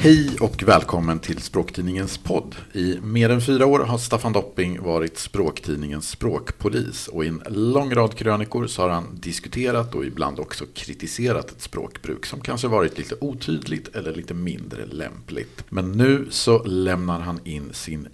Hej och välkommen till Språktidningens podd. I mer än fyra år har Staffan Dopping varit Språktidningens språkpolis och i en lång rad krönikor så har han diskuterat och ibland också kritiserat ett språkbruk som kanske varit lite otydligt eller lite mindre lämpligt. Men nu så lämnar han in sin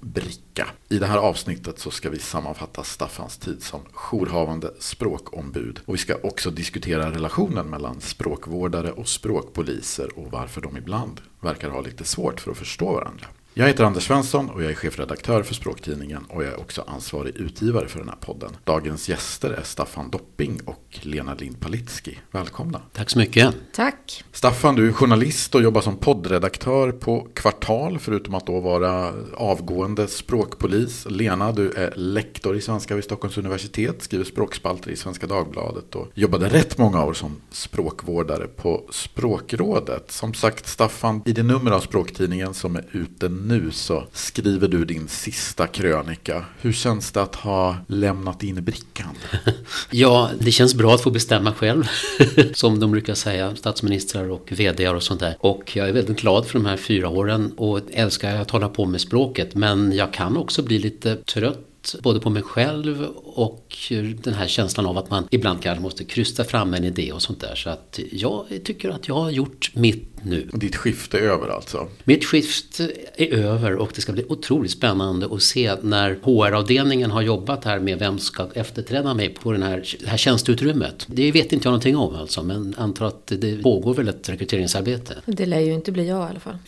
vecka. I det här avsnittet så ska vi sammanfatta Staffans tid som jourhavande språkombud och vi ska också diskutera relationen mellan språkvårdare och språkpoliser och varför de ibland verkar ha lite svårt för att förstå varandra. Jag heter Anders Svensson och jag är chefredaktör för Språktidningen och jag är också ansvarig utgivare för den här podden. Dagens gäster är Staffan Dopping och Lena Lind Palitski. Välkomna! Tack så mycket! Tack! Staffan, du är journalist och jobbar som poddredaktör på Kvartal förutom att då vara avgående språkpolis. Lena, du är lektor i svenska vid Stockholms universitet, skriver språkspalter i Svenska Dagbladet och jobbade rätt många år som språkvårdare på Språkrådet. Som sagt, Staffan, i det nummer av Språktidningen som är ute nu så skriver du din sista krönika. Hur känns det att ha lämnat in brickan? ja, det känns bra att få bestämma själv. Som de brukar säga, statsministrar och vd och sånt där. Och jag är väldigt glad för de här fyra åren och älskar att hålla på med språket. Men jag kan också bli lite trött både på mig själv och den här känslan av att man ibland kanske måste krysta fram en idé och sånt där. Så att jag tycker att jag har gjort mitt nu. Och ditt skifte är över alltså? Mitt skifte är över och det ska bli otroligt spännande att se när HR-avdelningen har jobbat här med vem ska efterträda mig på den här, det här tjänsteutrymmet. Det vet inte jag någonting om alltså men antar att det pågår väl ett rekryteringsarbete. Det lär ju inte bli jag i alla fall.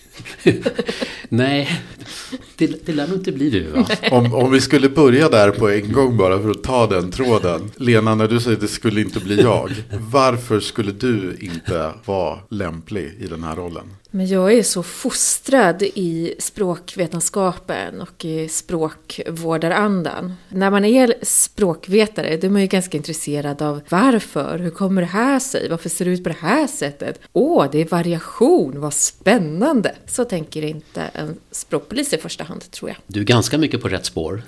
Nej, det, det lär nog inte bli du va? om, om vi skulle börja där på en gång bara för att ta den tråden. Lena, när du säger att det skulle inte bli jag. Varför skulle du inte vara lämplig i den här rollen? Men jag är så fostrad i språkvetenskapen och i språkvårdarandan. När man är språkvetare då är man ju ganska intresserad av varför, hur kommer det här sig, varför ser det ut på det här sättet? Åh, det är variation, vad spännande! Så tänker inte en språkpolis i första hand, tror jag. Du är ganska mycket på rätt spår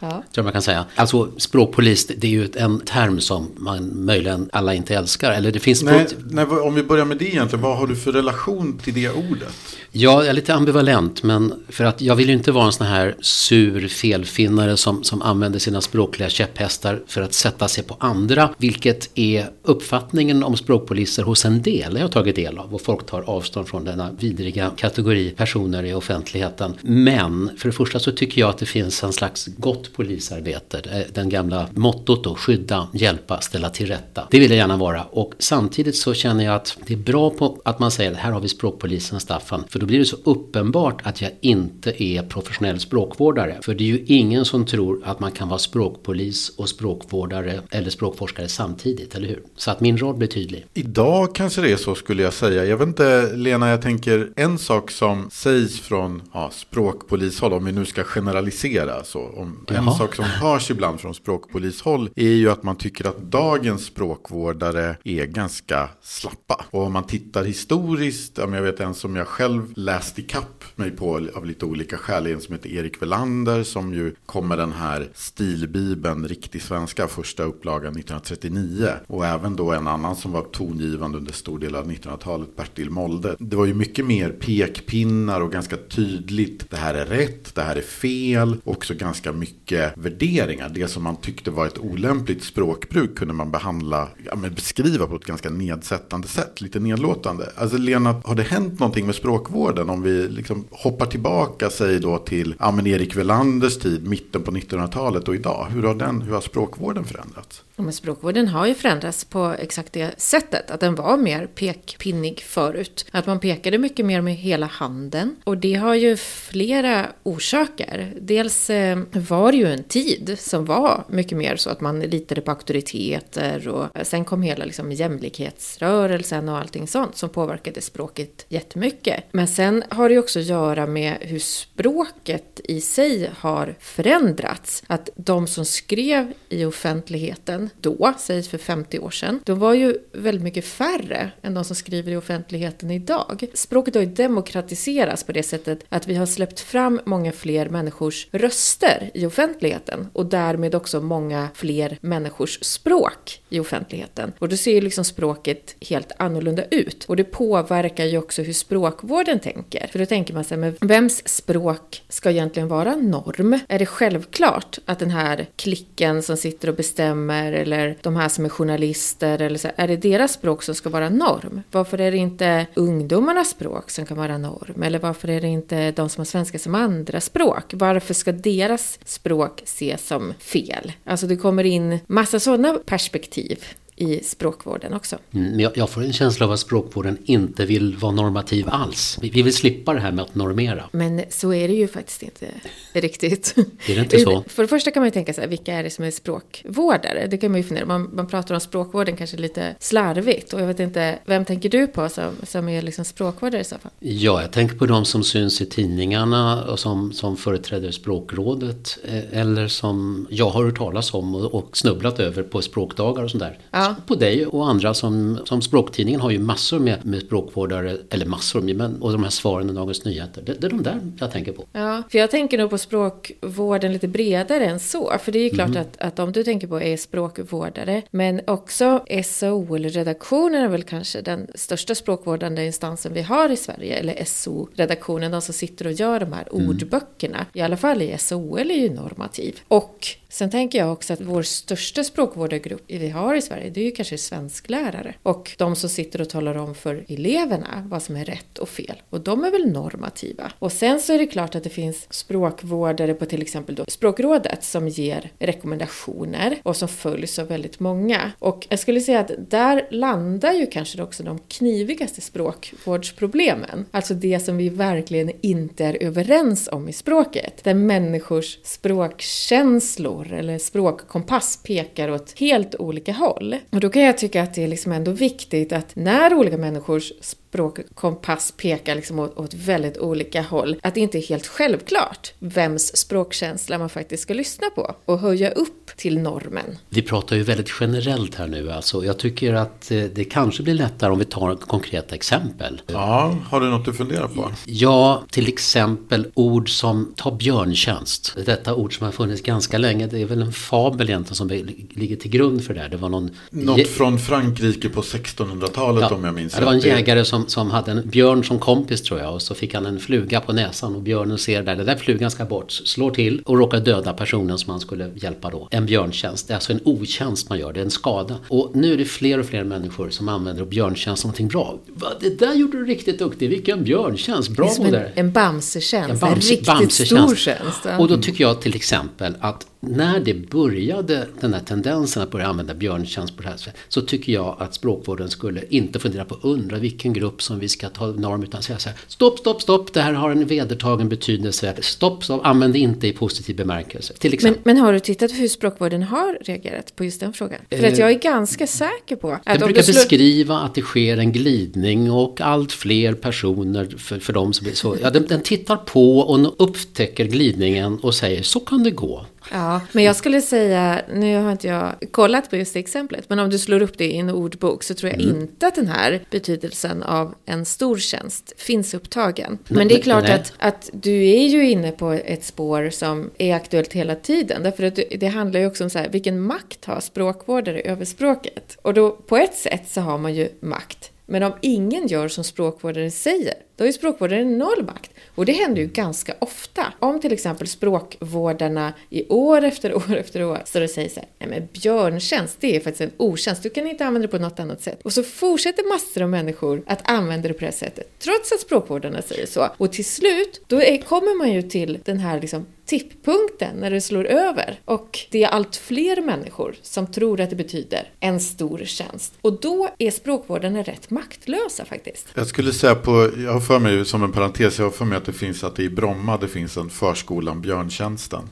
ja. Tror man kan säga. Alltså språkpolis, det är ju en term som man möjligen alla inte älskar. Eller det finns nej, nej, om vi börjar med det egentligen, vad har du för relation till det ordet? Ja, jag är lite ambivalent, men för att jag vill ju inte vara en sån här sur felfinnare som, som använder sina språkliga käpphästar för att sätta sig på andra, vilket är uppfattningen om språkpoliser hos en del, jag har tagit del av, och folk tar avstånd från denna vidriga kategori personer i offentligheten. Men för det första så tycker jag att det finns en slags gott polisarbete, eh, den gamla mottot då, skydda, hjälpa, ställa till rätta. Det vill jag gärna vara och samtidigt så känner jag att det är bra på att man säger här har vi språkpolisen Staffan, för då blir det så uppenbart att jag inte är professionell språkvårdare. För det är ju ingen som tror att man kan vara språkpolis och språkvårdare eller språkforskare samtidigt, eller hur? Så att min roll blir tydlig. Idag kanske det är så skulle jag säga. Jag vet inte, Lena, jag tänker en sak som sägs från ja, språkpolishåll, om vi nu ska generalisera. Så, om, en sak som hörs ibland från språkpolishåll är ju att man tycker att dagens språkvårdare är ganska slappa. Och om man tittar historiskt, jag vet en som jag själv läst ikapp mig på av lite olika skäl. En som heter Erik Velander som ju kom med den här stilbibeln Riktig svenska, första upplagan 1939. Och även då en annan som var tongivande under stor del av 1900-talet, Bertil Molde. Det var ju mycket mer pekpinnar och ganska tydligt. Det här är rätt, det här är fel. Också ganska mycket värderingar. Det som man tyckte var ett olämpligt språkbruk kunde man behandla, ja, men beskriva på ett ganska nedsättande sätt. Lite nedlåtande. Alltså Lena, har det hänt någonting med språkvården? Om vi liksom hoppar tillbaka, säg då till ja, men Erik Velanders tid, mitten på 1900-talet och idag. Hur har, den, hur har språkvården förändrats? Men språkvården har ju förändrats på exakt det sättet. Att den var mer pekpinnig förut. Att man pekade mycket mer med hela handen. Och det har ju flera orsaker. Dels eh, var det ju en tid som var mycket mer så att man litade på auktoriteter. Och eh, sen kom hela liksom, jämlikhetsrörelsen och allting sånt som påverkade språket jättemycket. Men sen har det ju också att göra med hur språket i sig har förändrats. Att de som skrev i offentligheten då, sägs för 50 år sedan, de var ju väldigt mycket färre än de som skriver i offentligheten idag. Språket har ju demokratiserats på det sättet att vi har släppt fram många fler människors röster i offentligheten och därmed också många fler människors språk i offentligheten. Och då ser ju liksom språket helt annorlunda ut. Och det påverkar ju också hur språkvården tänker. För då tänker man sig, men vems språk ska egentligen vara norm? Är det självklart att den här klicken som sitter och bestämmer eller de här som är journalister eller så, är det deras språk som ska vara norm? Varför är det inte ungdomarnas språk som kan vara norm? Eller varför är det inte de som har svenska som andra språk? Varför ska deras språk ses som fel? Alltså det kommer in massa sådana perspektiv liv. I språkvården också. Mm, jag, jag, får en känsla av att språkvården inte vill vara normativ alls. Vi, vi, vill slippa det här med att normera. Men så är det ju faktiskt inte riktigt. Är det inte så? För det första kan man ju tänka sig, vilka är det som är språkvårdare? Det kan man ju fundera man, man pratar om språkvården kanske lite slarvigt. Och jag vet inte, vem tänker du på som, som är liksom språkvårdare i så fall? Ja, jag tänker på de som syns i tidningarna och som, som företräder språkrådet. Eh, eller som jag har hört talas om och, och snubblat över på språkdagar och sånt där. Ja på dig och andra som, som Språktidningen har ju massor med, med språkvårdare, eller massor, men, och de här svaren i Dagens Nyheter. Det, det, är de där jag tänker på. Ja, för jag tänker nog på språkvården lite bredare än så. För det är ju klart mm. att, att de du tänker på är språkvårdare. Men också SOL-redaktionen är väl kanske den största språkvårdande instansen vi har i Sverige. Eller SO-redaktionen, de som sitter och gör de här mm. ordböckerna. I alla fall i SOL är ju normativ. Och Sen tänker jag också att vår största språkvårdargrupp vi har i Sverige, det är ju kanske svensklärare. Och de som sitter och talar om för eleverna vad som är rätt och fel. Och de är väl normativa. Och sen så är det klart att det finns språkvårdare på till exempel då Språkrådet som ger rekommendationer och som följs av väldigt många. Och jag skulle säga att där landar ju kanske också de knivigaste språkvårdsproblemen. Alltså det som vi verkligen inte är överens om i språket. Där människors språkkänslor norr eller språkkompass pekar åt helt olika håll. Och då kan jag tycka att det är liksom ändå viktigt att när olika människors språkkompass pekar liksom åt, åt väldigt olika håll, att det inte är helt självklart vems språkkänsla man faktiskt ska lyssna på och höja upp till normen. Vi pratar ju väldigt generellt här nu alltså. Jag tycker att eh, det kanske blir lättare om vi tar konkreta exempel. Ja, har du något du funderar på? Ja, till exempel ord som ta björntjänst. Detta ord som har funnits ganska länge. Det är väl en fabel egentligen som ligger till grund för det här. Det var någon... Något från Frankrike på 1600-talet ja, om jag minns ja, Det var en jägare som, som hade en björn som kompis tror jag. Och så fick han en fluga på näsan och björnen ser där, den där flugan ska bort. Slår till och råkar döda personen som han skulle hjälpa då. En björntjänst, det är alltså en otjänst man gör, det är en skada. Och nu är det fler och fler människor som använder björntjänst som någonting bra. Va, det där gjorde du riktigt duktigt, vilken björntjänst, bravo där. En, en bamsetjänst, en, bamse, en riktigt stor tjänst. Och då tycker jag till exempel att när det började, den här tendensen att börja använda björntjänst på det här sättet, så tycker jag att språkvården skulle inte fundera på undra vilken grupp som vi ska ta norm, utan säga så här, stopp, stopp, stopp, det här har en vedertagen betydelse, stopp, stopp, använd det inte i positiv bemärkelse. Till exempel. Men, men har du tittat hur språkvården har reagerat på just den frågan? För att jag är ganska säker på att Den brukar slår... beskriva att det sker en glidning och allt fler personer för, för dem som blir så, ja, den, den tittar på och upptäcker glidningen och säger så kan det gå. Ja, men jag skulle säga, nu har inte jag kollat på just det exemplet, men om du slår upp det i en ordbok så tror jag mm. inte att den här betydelsen av en stor tjänst finns upptagen. Men det är klart att, att du är ju inne på ett spår som är aktuellt hela tiden, därför att det handlar ju också om så här, vilken makt har språkvårdare över språket? Och då på ett sätt så har man ju makt, men om ingen gör som språkvårdaren säger, då är språkvårdaren noll makt. Och det händer ju ganska ofta. Om till exempel språkvårdarna i år efter år efter år står och säger så här, nej men björntjänst, det är faktiskt en otjänst, du kan inte använda det på något annat sätt. Och så fortsätter massor av människor att använda det på det sättet, trots att språkvårdarna säger så. Och till slut, då är, kommer man ju till den här liksom tipppunkten när det slår över och det är allt fler människor som tror att det betyder en stor tjänst. Och då är språkvårdarna rätt maktlösa faktiskt. Jag skulle säga på, jag har för mig som en parentes, jag har för mig att det finns att det i Bromma det finns en förskolan Björntjänsten.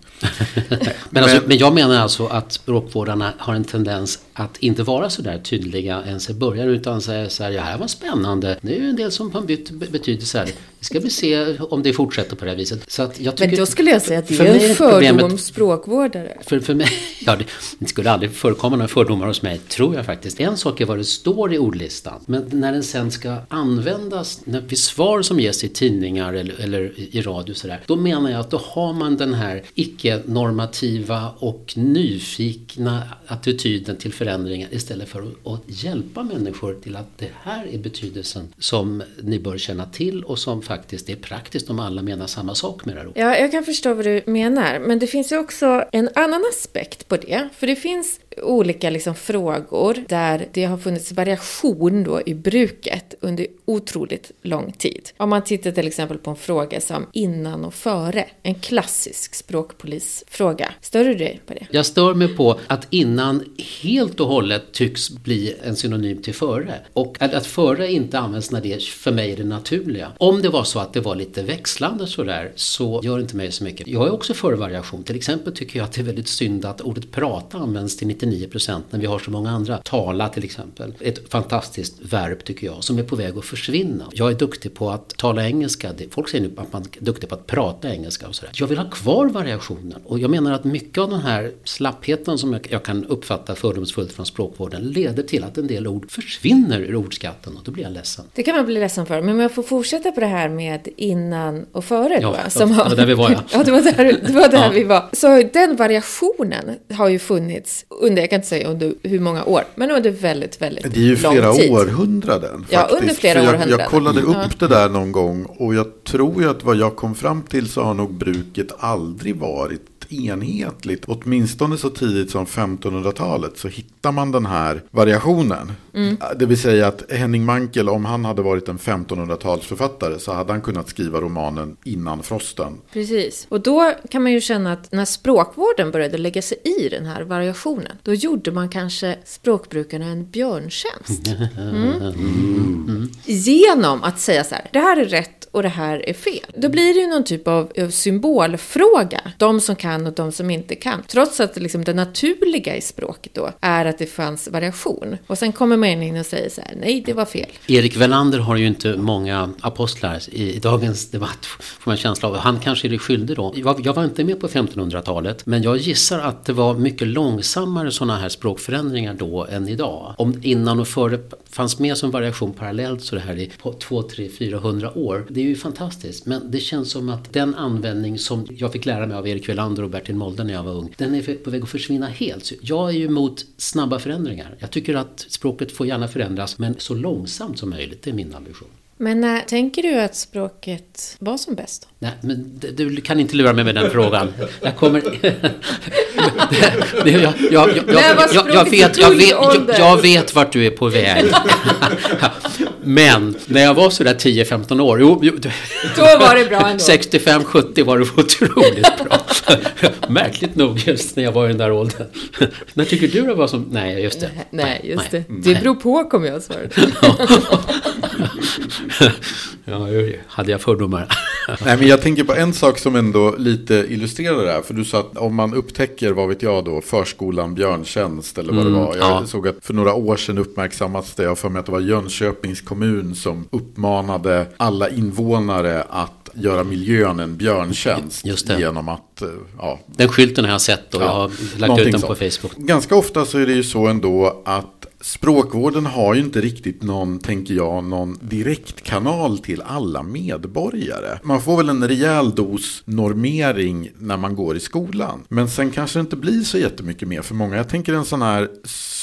men, alltså, men jag menar alltså att språkvårdarna har en tendens att inte vara så där tydliga ens i början utan säga så här, ja, det här var spännande, det är ju en del som har bytt betydelse här. Vi ska väl se om det fortsätter på det här viset. Så att jag Men tycker, då skulle jag säga att det för är en fördom språkvårdare. För, för mig, ja, det, det skulle aldrig förekomma några fördomar hos mig, tror jag faktiskt. En sak är vad det står i ordlistan, men när den sen ska användas när, vid svar som ges i tidningar eller, eller i i radio sådär, då menar jag att då har man den här icke-normativa och nyfikna attityden till förändringar istället för att, att hjälpa människor till att det här är betydelsen som ni bör känna till och som faktiskt är praktiskt om alla menar samma sak med det här ordet. Ja, jag kan förstå vad du menar. Men det finns ju också en annan aspekt på det. För det finns olika liksom, frågor där det har funnits variation då i bruket under otroligt lång tid. Om man tittar till exempel på en fråga som innan och före. En klassisk språkpolisfråga. Stör du dig på det? Jag stör mig på att innan helt och hållet tycks bli en synonym till före. Och att, att före inte används när det för mig är det naturliga. Om det var så att det var lite växlande sådär så gör det inte mig så mycket. Jag är också för variation. Till exempel tycker jag att det är väldigt synd att ordet prata används till 99% när vi har så många andra. Tala till exempel. Ett fantastiskt verb tycker jag som är på väg att försvinna. Jag är duktig på att tala engelska. Folk säger nu att man är duktig på att prata engelska och sådär. Jag vill ha kvar variationen. Och jag menar att mycket av den här slappheten som jag, jag kan uppfatta fördomsfullt från språkvården leder till att en del ord försvinner ur ordskatten och då blir jag ledsen. Det kan man bli ledsen för. Men om jag får fortsätta på det här med innan och före då. Ja, det var där vi var, ja. ja, det var där, det var där Ja. vi var. Så den variationen har ju funnits under, jag kan inte säga under hur många år, men under väldigt, väldigt lång Det är ju flera tid. århundraden. Ja, faktiskt. under flera För jag, århundraden. Jag kollade upp Ja. det där någon gång och jag tror ju att vad jag kom fram till så har nog bruket aldrig varit enhetligt. Åtminstone så tidigt som 1500-talet så hittar man den här variationen. Mm. Det vill säga att Henning Mankell, om han hade varit en 1500-talsförfattare så hade han kunnat skriva romanen innan frosten. Precis. Och då kan man ju känna att när språkvården började lägga sig i den här variationen, då gjorde man kanske språkbrukarna en björntjänst. Mm. Genom att säga så här, det här är rätt och det här är fel. Då blir det ju någon typ av eh, symbolfråga. De som kan och de som inte kan. Trots att liksom det naturliga i språket då är att det fanns variation. Och sen kommer man in och säger så här, nej det var fel. Erik Wellander har ju inte många apostlar i, i dagens debatt, får man en känsla av. Han kanske är det skyldig då. Jag, jag var inte med på 1500-talet, men jag gissar att det var mycket långsammare sådana här språkförändringar då än idag. Om innan och före fanns med som variation parallellt så det här i på 2, 3, 400 år. Det är ju fantastiskt, men det känns som att den användning som jag fick lära mig av Erik Wellander och Bertil Molde när jag var ung, den är på väg att försvinna helt. Så jag är ju emot snabba förändringar. Jag tycker att språket får gärna förändras, men så långsamt som möjligt, det är min ambition. Men när tänker du att språket var som bäst? Nej, men du, kan inte lura mig med den frågan. Jag kommer... det, jag, jag, jag, jag, vet, jag, vet, jag vet vart du är på väg. Men när jag var sådär 10-15 år, jo, jo, Då var det bra ändå. 65-70 var det otroligt bra. Märkligt nog just när jag var i den där åldern. När tycker du det var som... Nej, just det. Nej, just det. Det beror på, kommer jag att svara. Ja, hade jag fördomar. Nej, men jag tänker på en sak som ändå lite illustrerar det här. För du sa att om man upptäcker, vad vet jag då, förskolan Björntjänst eller vad det var. Jag ja. såg att för några år sedan uppmärksammats det. Jag för mig att det var Jönköpings kommun som uppmanade alla invånare att göra miljön en björntjänst. Just det. Genom att, eh, ja, Den skylten har jag sett och jag Ja, har lagt ut den på sånt. Facebook. Ganska ofta så är det ju så ändå att språkvården har ju inte riktigt någon, tänker jag, någon direktkanal till alla medborgare. Man får väl en rejäl dos normering när man går i skolan. Men sen kanske det inte blir så jättemycket mer för många. Jag tänker en sån här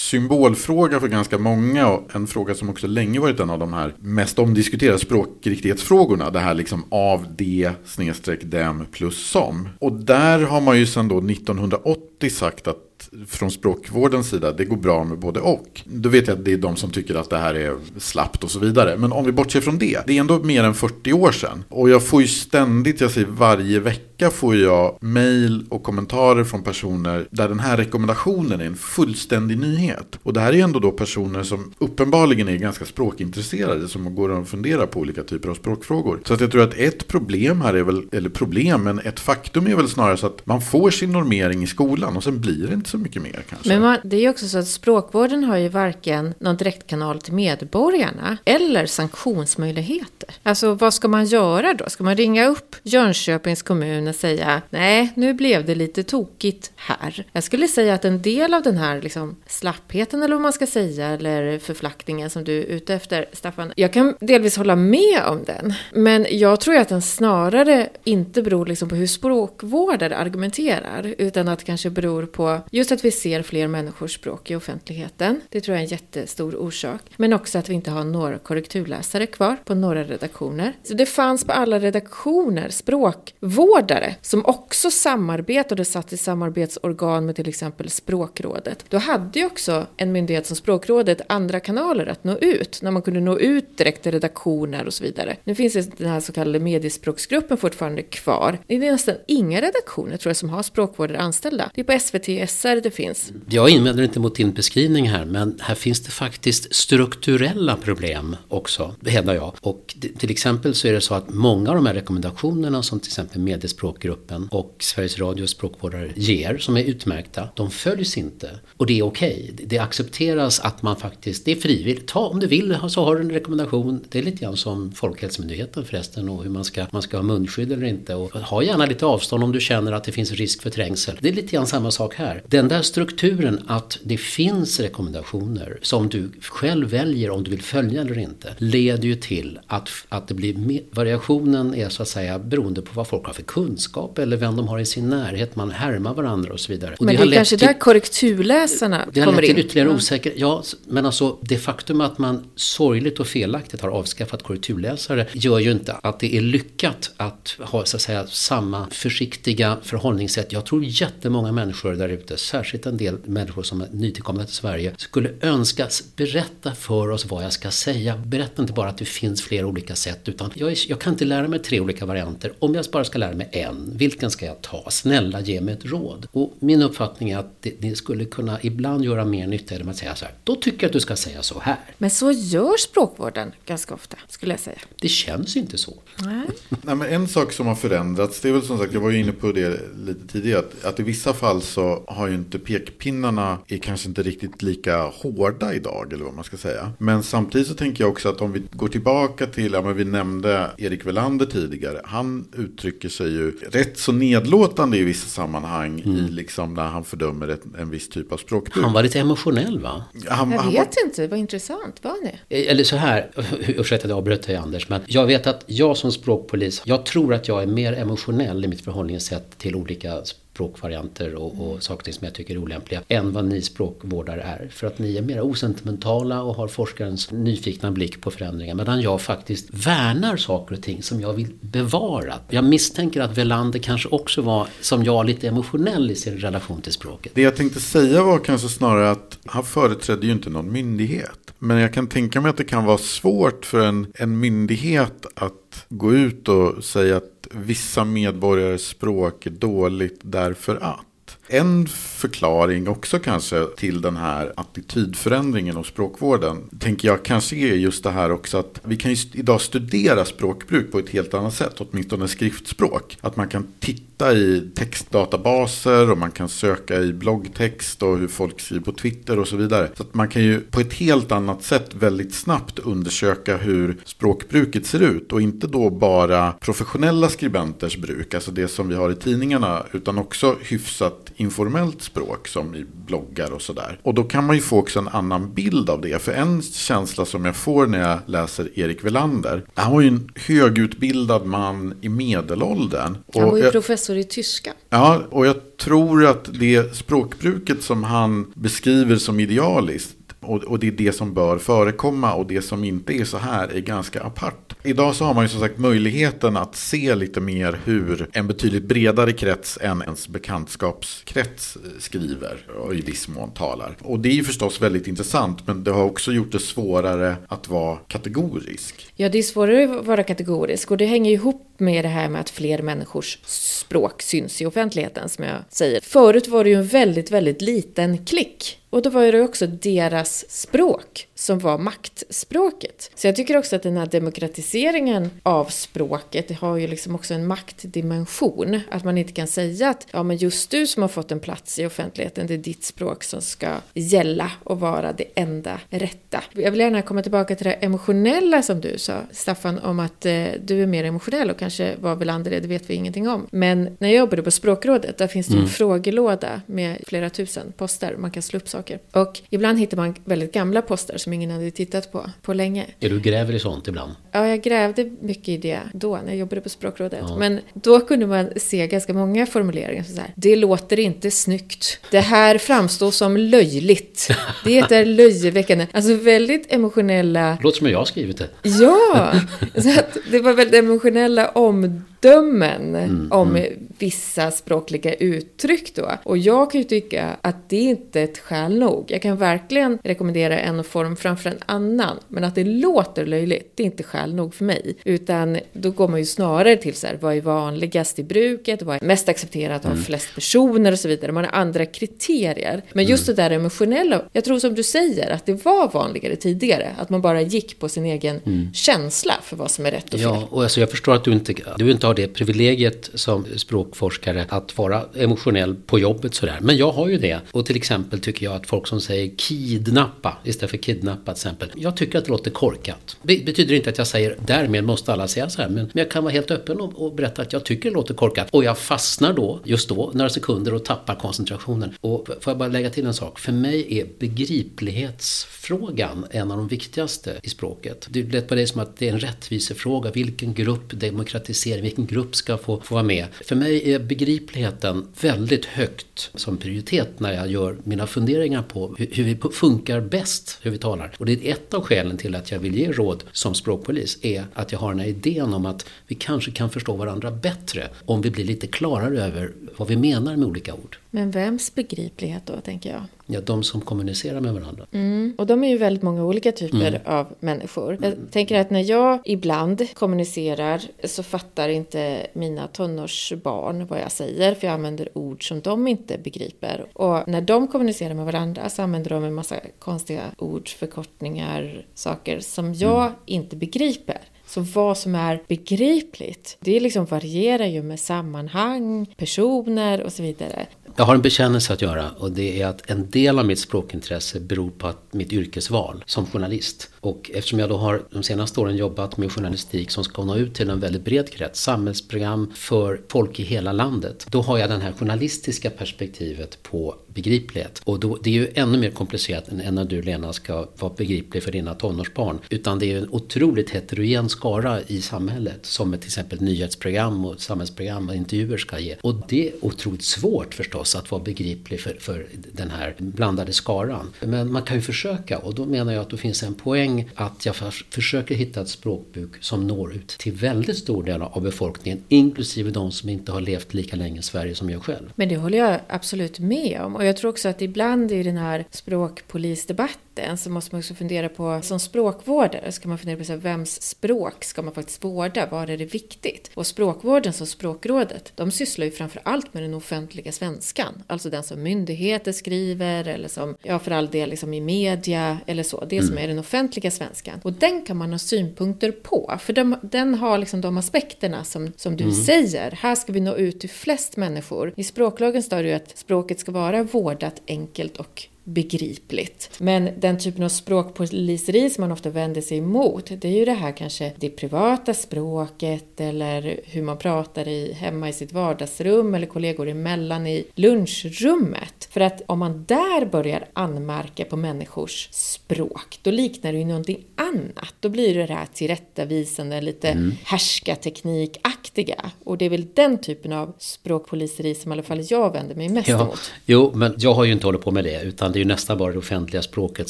symbolfråga för ganska många och en fråga som också länge varit en av de här mest omdiskuterade språkriktighetsfrågorna. Det här liksom av det snedstreck dem plus som. Och där har man ju sedan då 1980 sagt att från språkvårdens sida, det går bra med både och. Då vet jag att det är de som tycker att det här är slappt och så vidare. Men om vi bortser från det, det är ändå mer än 40 år sedan. Och jag får ju ständigt, jag säger varje vecka, vecka får jag mail och kommentarer från personer där den här rekommendationen är en fullständig nyhet. Och det här är ändå då personer som uppenbarligen är ganska språkintresserade som går och funderar på olika typer av språkfrågor. Så att jag tror att ett problem här är väl, eller problem, men ett faktum är väl snarare så att man får sin normering i skolan och sen blir det inte så mycket mer kanske. Men man, det är ju också så att språkvården har ju varken någon direktkanal till medborgarna eller sanktionsmöjligheter. Alltså vad ska man göra då? Ska man ringa upp Jönköpings kommun kunna säga nej, nu blev det lite tokigt här. Jag skulle säga att en del av den här liksom, slappheten eller vad man ska säga eller förflackningen som du är ute efter, Staffan. Jag kan delvis hålla med om den. Men jag tror att den snarare inte beror liksom på hur språkvårdare argumenterar, utan att det kanske beror på just att vi ser fler människors språk i offentligheten. Det tror jag är en jättestor orsak. Men också att vi inte har några korrekturläsare kvar på några redaktioner. Så det fanns på alla redaktioner språkvårdare som också samarbetade och satt i samarbetsorgan med till exempel Språkrådet. Då hade ju också en myndighet som Språkrådet andra kanaler att nå ut, när man kunde nå ut direkt till redaktioner och så vidare. Nu finns den här så kallade mediespråksgruppen fortfarande kvar. Det är nästan inga redaktioner tror jag som har språkvårdare anställda. Det är på SVT SR det finns. Jag invänder inte mot din beskrivning här, men här finns det faktiskt strukturella problem också, hävdar jag. Och till exempel så är det så att många av de här rekommendationerna som till exempel Mediespråk Språkgruppen och Sveriges Radios språkvårdare ger, som är utmärkta, de följs inte. Och det är okej. Okay. Det accepteras att man faktiskt, det är frivilligt. Ta om du vill så har du en rekommendation. Det är lite grann som Folkhälsomyndigheten förresten och hur man ska, man ska ha munskydd eller inte. Och ha gärna lite avstånd om du känner att det finns risk för trängsel. Det är lite grann samma sak här. Den där strukturen att det finns rekommendationer som du själv väljer om du vill följa eller inte leder ju till att, att det blir variationen är så att säga beroende på vad folk har för kunskap eller vem de har i sin närhet. Man härmar varandra och så vidare. Och men det, det är kanske till, där korrekturläsarna kommer in. Det har lett till ytterligare osäkerhet. Ja, men alltså det faktum att man sorgligt och felaktigt har avskaffat korrekturläsare gör ju inte att det är lyckat att ha så att säga samma försiktiga förhållningssätt. Jag tror jättemånga människor där ute, särskilt en del människor som är nytillkomna till Sverige, skulle önska berätta för oss vad jag ska säga. Berätta inte bara att det finns flera olika sätt utan jag, är, jag kan inte lära mig tre olika varianter. Om jag bara ska lära mig en, vilken ska jag ta? Snälla ge mig ett råd. Och min uppfattning är att det, det skulle kunna ibland göra mer nytta än att säga så här. Då tycker jag att du ska säga så här. Men så gör språkvården ganska ofta, skulle jag säga. Det känns inte så. Nej. Nej, men en sak som har förändrats, det är väl som sagt, jag var ju inne på det lite tidigare, att, att i vissa fall så har ju inte pekpinnarna är kanske inte riktigt lika hårda idag, eller vad man ska säga. Men samtidigt så tänker jag också att om vi går tillbaka till, ja men vi nämnde Erik Velander tidigare, han uttrycker sig ju rätt så nedlåtande i vissa sammanhang mm. i liksom när han fördömer ett, en viss typ av språkbruk. Han var lite emotionell va? Han, jag vet var... inte, vad intressant, var ni? Eller så här, ursäkta att jag avbröt dig Anders, men jag vet att jag som språkpolis, jag tror att jag är mer emotionell i mitt förhållningssätt till olika språkvarianter och, och saker som jag tycker är olämpliga än vad ni språkvårdare är. För att ni är mer osentimentala och har forskarens nyfikna blick på förändringar. Medan jag faktiskt värnar saker och ting som jag vill bevara. Jag misstänker att Velander kanske också var, som jag, lite emotionell i sin relation till språket. Det jag tänkte säga var kanske snarare att han företrädde ju inte någon myndighet. Men jag kan tänka mig att det kan vara svårt för en, en myndighet att gå ut och säga att vissa medborgares språk är dåligt därför att. En förklaring också kanske till den här attitydförändringen och språkvården tänker jag kanske är just det här också att vi kan ju idag studera språkbruk på ett helt annat sätt, åtminstone skriftspråk. Att man kan titta i textdatabaser och man kan söka i bloggtext och hur folk skriver på Twitter och så vidare. Så att man kan ju på ett helt annat sätt väldigt snabbt undersöka hur språkbruket ser ut och inte då bara professionella skribenters bruk, alltså det som vi har i tidningarna, utan också hyfsat informellt språk som i bloggar och sådär. Och då kan man ju få också en annan bild av det. För en känsla som jag får när jag läser Erik Velander. Han var ju en högutbildad man i medelåldern. Han var ju jag, också det tyska. Ja, och jag tror att det språkbruket som han beskriver som idealiskt och, och, det är det som bör förekomma och det som inte är så här är ganska apart. Idag så har man ju som sagt möjligheten att se lite mer hur en betydligt bredare krets än ens bekantskapskrets eh, skriver och i viss mån talar. Och det är ju förstås väldigt intressant men det har också gjort det svårare att vara kategorisk. Ja, det är svårare att vara kategorisk och det hänger ihop med det här med att fler människors språk syns i offentligheten som jag säger. Förut var det ju en väldigt, väldigt liten klick och då var det också deras språk som var maktspråket. Så jag tycker också att den här demokratiseringen av språket har ju liksom också en maktdimension. Att man inte kan säga att ja, men just du som har fått en plats i offentligheten, det är ditt språk som ska gälla och vara det enda rätta. Jag vill gärna komma tillbaka till det emotionella som du sa, Staffan, om att eh, du är mer emotionell och kanske vad Welander är, det vet vi ingenting om. Men när jag jobbade på Språkrådet, där finns det mm. en frågelåda med flera tusen poster man kan slå upp saker. Och ibland hittar man väldigt gamla poster som ingen hade tittat på på länge. Är du gräver i sånt ibland? Ja, jag grävde mycket i det då när jag jobbade på Språkrådet. Ja. Men då kunde man se ganska många formuleringar så här. Det låter inte snyggt. Det här framstår som löjligt. Det är löjeväckande. Alltså väldigt emotionella... Låter som jag har skrivit det. Ja! Så att det var väldigt emotionella omdömen omdömen mm, om mm. vissa språkliga uttryck då. Och jag kan ju tycka att det inte är ett skäl nog. Jag kan verkligen rekommendera en form framför en annan. Men att det låter löjligt, det är inte skäl nog för mig. Utan då går man ju snarare till så här, vad är vanligast i bruket? Vad är mest accepterat av mm. flest personer och så vidare. Man har andra kriterier. Men just mm. det där emotionella, jag tror som du säger att det var vanligare tidigare. Att man bara gick på sin egen mm. känsla för vad som är rätt och fel. Ja, och alltså jag förstår att du inte, du inte har det privilegiet som språkforskare att vara emotionell på jobbet sådär. Men jag har ju det. Och till exempel tycker jag att folk som säger kidnappa istället för kidnappa till exempel. Jag tycker att det låter korkat. Det betyder inte att jag säger därmed måste alla säga så här. Men, jag kan vara helt öppen och, och berätta att jag tycker det låter korkat. Och jag fastnar då, just då, några sekunder och tappar koncentrationen. Och får jag bara lägga till en sak. För mig är begriplighetsfrågan en av de viktigaste i språket. Det lät på dig som att det är en rättvisefråga. Vilken grupp demokratiserar, vilken grupp ska få, få vara med. För mig är begripligheten väldigt högt som prioritet när jag gör mina funderingar på hur, hur vi funkar bäst, hur vi talar. Och det är ett av skälen till att jag vill ge råd som språkpolis, är att jag har den här idén om att vi kanske kan förstå varandra bättre om vi blir lite klarare över vad vi menar med olika ord. Men vems begriplighet då, tänker jag? Ja, de som kommunicerar med varandra. Mm. Och de är ju väldigt många olika typer mm. av människor. Jag tänker att när jag ibland kommunicerar så fattar inte mina tonårsbarn vad jag säger, för jag använder ord som de inte begriper. Och när de kommunicerar med varandra så använder de en massa konstiga ord, förkortningar, saker som jag mm. inte begriper. Så vad som är begripligt, det liksom varierar ju med sammanhang, personer och så vidare. Jag har en bekännelse att göra och det är att en del av mitt språkintresse beror på att mitt yrkesval som journalist. Och eftersom jag då har de senaste åren jobbat med journalistik som ska nå ut till en väldigt bred krets, samhällsprogram för folk i hela landet. Då har jag det här journalistiska perspektivet på begriplighet. Och då, det är ju ännu mer komplicerat än när du Lena ska vara begriplig för dina tonårsbarn. Utan det är ju en otroligt heterogen skara i samhället som till exempel nyhetsprogram och samhällsprogram och intervjuer ska ge. Och det är otroligt svårt förstås förstås att vara begriplig för, för den här blandade skaran. Men man kan ju försöka och då menar jag att det finns en poäng att jag försöker hitta ett språkbruk som når ut till väldigt stor del av befolkningen, inklusive de som inte har levt lika länge i Sverige som jag själv. Men det håller jag absolut med om. Och jag tror också att ibland i den här språkpolisdebatten så måste man också fundera på, som språkvårdare ska man fundera på så här, vems språk ska man faktiskt vårda? Var är det viktigt? Och språkvården som språkrådet, de sysslar ju framför allt med den offentliga svenskan. Alltså den som myndigheter skriver eller som, ja för all del liksom i media eller så. Det mm. som är den offentliga svenskan. Och den kan man ha synpunkter på. För de, den har liksom de aspekterna som, som du mm. säger. Här ska vi nå ut till flest människor. I språklagen står det ju att språket ska vara vårdat enkelt och begripligt. Men den typen av språkpoliseri som man ofta vänder sig emot, det är ju det här kanske det privata språket eller hur man pratar i, hemma i sitt vardagsrum eller kollegor emellan i lunchrummet. För att om man där börjar anmärka på människors språk, då liknar det ju någonting annat. Då blir det det här tillrättavisande, lite mm. härskarteknikaktiga. Och det är väl den typen av språkpoliseri som i alla fall jag vänder mig mest ja, emot. Jo, men jag har ju inte hållit på med det, utan det är ju nästan bara det offentliga språket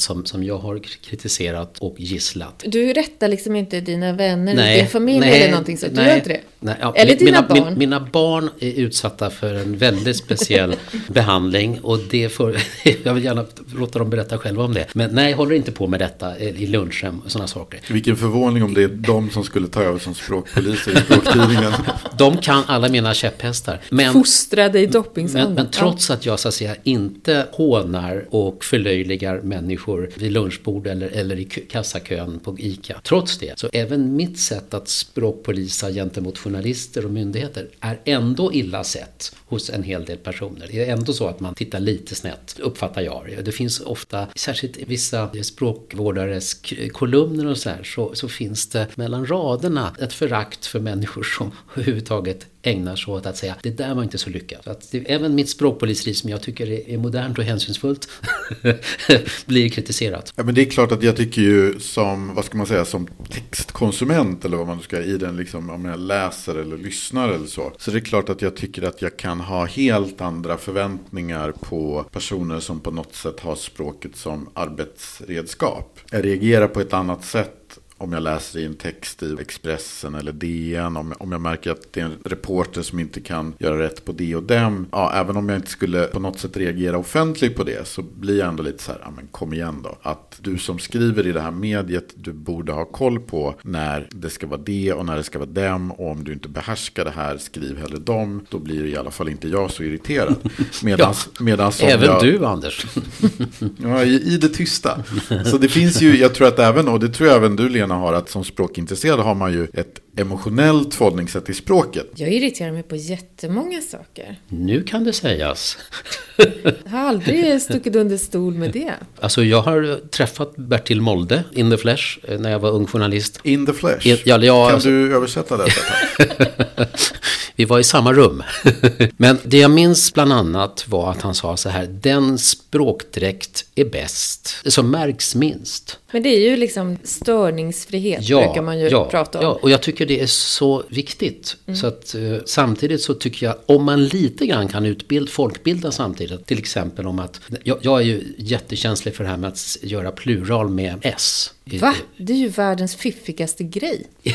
som, som jag har kritiserat och gisslat. Du rättar liksom inte dina vänner, nej, din familj nej, eller någonting så? Du gör inte det? Nej, ja, eller dina mina, barn? Min, mina barn är utsatta för en väldigt speciell behandling och det får, jag vill gärna låta dem berätta själva om det. Men nej, håller inte på med detta i lunchhem och sådana saker. Vilken förvåning om det är de som skulle ta över som språkpoliser i språktidningen. de kan alla mina käpphästar. Men, Fostrade i doppingsandan. Men, men, trots att jag så att säga inte hånar och förlöjligar människor vid lunchbord eller, eller i kassakön på ICA. Trots det, så även mitt sätt att språkpolisa gentemot journalister och myndigheter är ändå illa sett hos en hel del personer. Det är ändå så att man tittar lite snett, uppfattar jag. Det finns ofta, särskilt i vissa språkvårdares kolumner och så här, så, så finns det mellan raderna ett förakt för människor som överhuvudtaget ägnar sig åt att säga det där var inte så lyckat. Så att det, även mitt språkpoliseri som jag tycker är, är modernt och hänsynsfullt blir kritiserat. Ja men det är klart att jag tycker ju som, vad ska man säga, som textkonsument eller vad man ska i den liksom, om jag läser eller lyssnar eller så. Så det är klart att jag tycker att jag kan ha helt andra förväntningar på personer som på något sätt har språket som arbetsredskap. Jag reagerar på ett annat sätt om jag läser i en text i Expressen eller DN, om, om jag märker att det är en reporter som inte kan göra rätt på det och dem. Ja, även om jag inte skulle på något sätt reagera offentligt på det så blir jag ändå lite så här, ja men kom igen då. Att du som skriver i det här mediet, du borde ha koll på när det ska vara det och när det ska vara dem. Och om du inte behärskar det här, skriv hellre dem. Då blir i alla fall inte jag så irriterad. Medans, ja, medans även jag, du Anders. ja, i, i det tysta. Så det finns ju, jag tror att även, och det tror jag även du Lena, gärna har att som språkintresserad har man ju ett emotionellt förhållningssätt till språket. Jag irriterar mig på jättemånga saker. Nu kan det sägas. jag har aldrig stuckit under stol med det. Alltså jag har träffat Bertil Molde in the flesh eh, när jag var ung journalist. In the flesh? In, ja, ja, kan alltså... du översätta det? Vi var i samma rum. Men det jag minns bland annat var att han sa så här, den språkdräkt är bäst, som märks minst. Men det är ju liksom störningsfrihet, ja, brukar man ju ja, prata om. Ja, och jag tycker det är så viktigt. Mm. Så att, eh, samtidigt så tycker jag, om man lite grann kan utbilda, folkbilda samtidigt, till exempel om att, jag, jag är ju jättekänslig för det här med att göra plural med S. Va? Det är ju världens fiffigaste grej.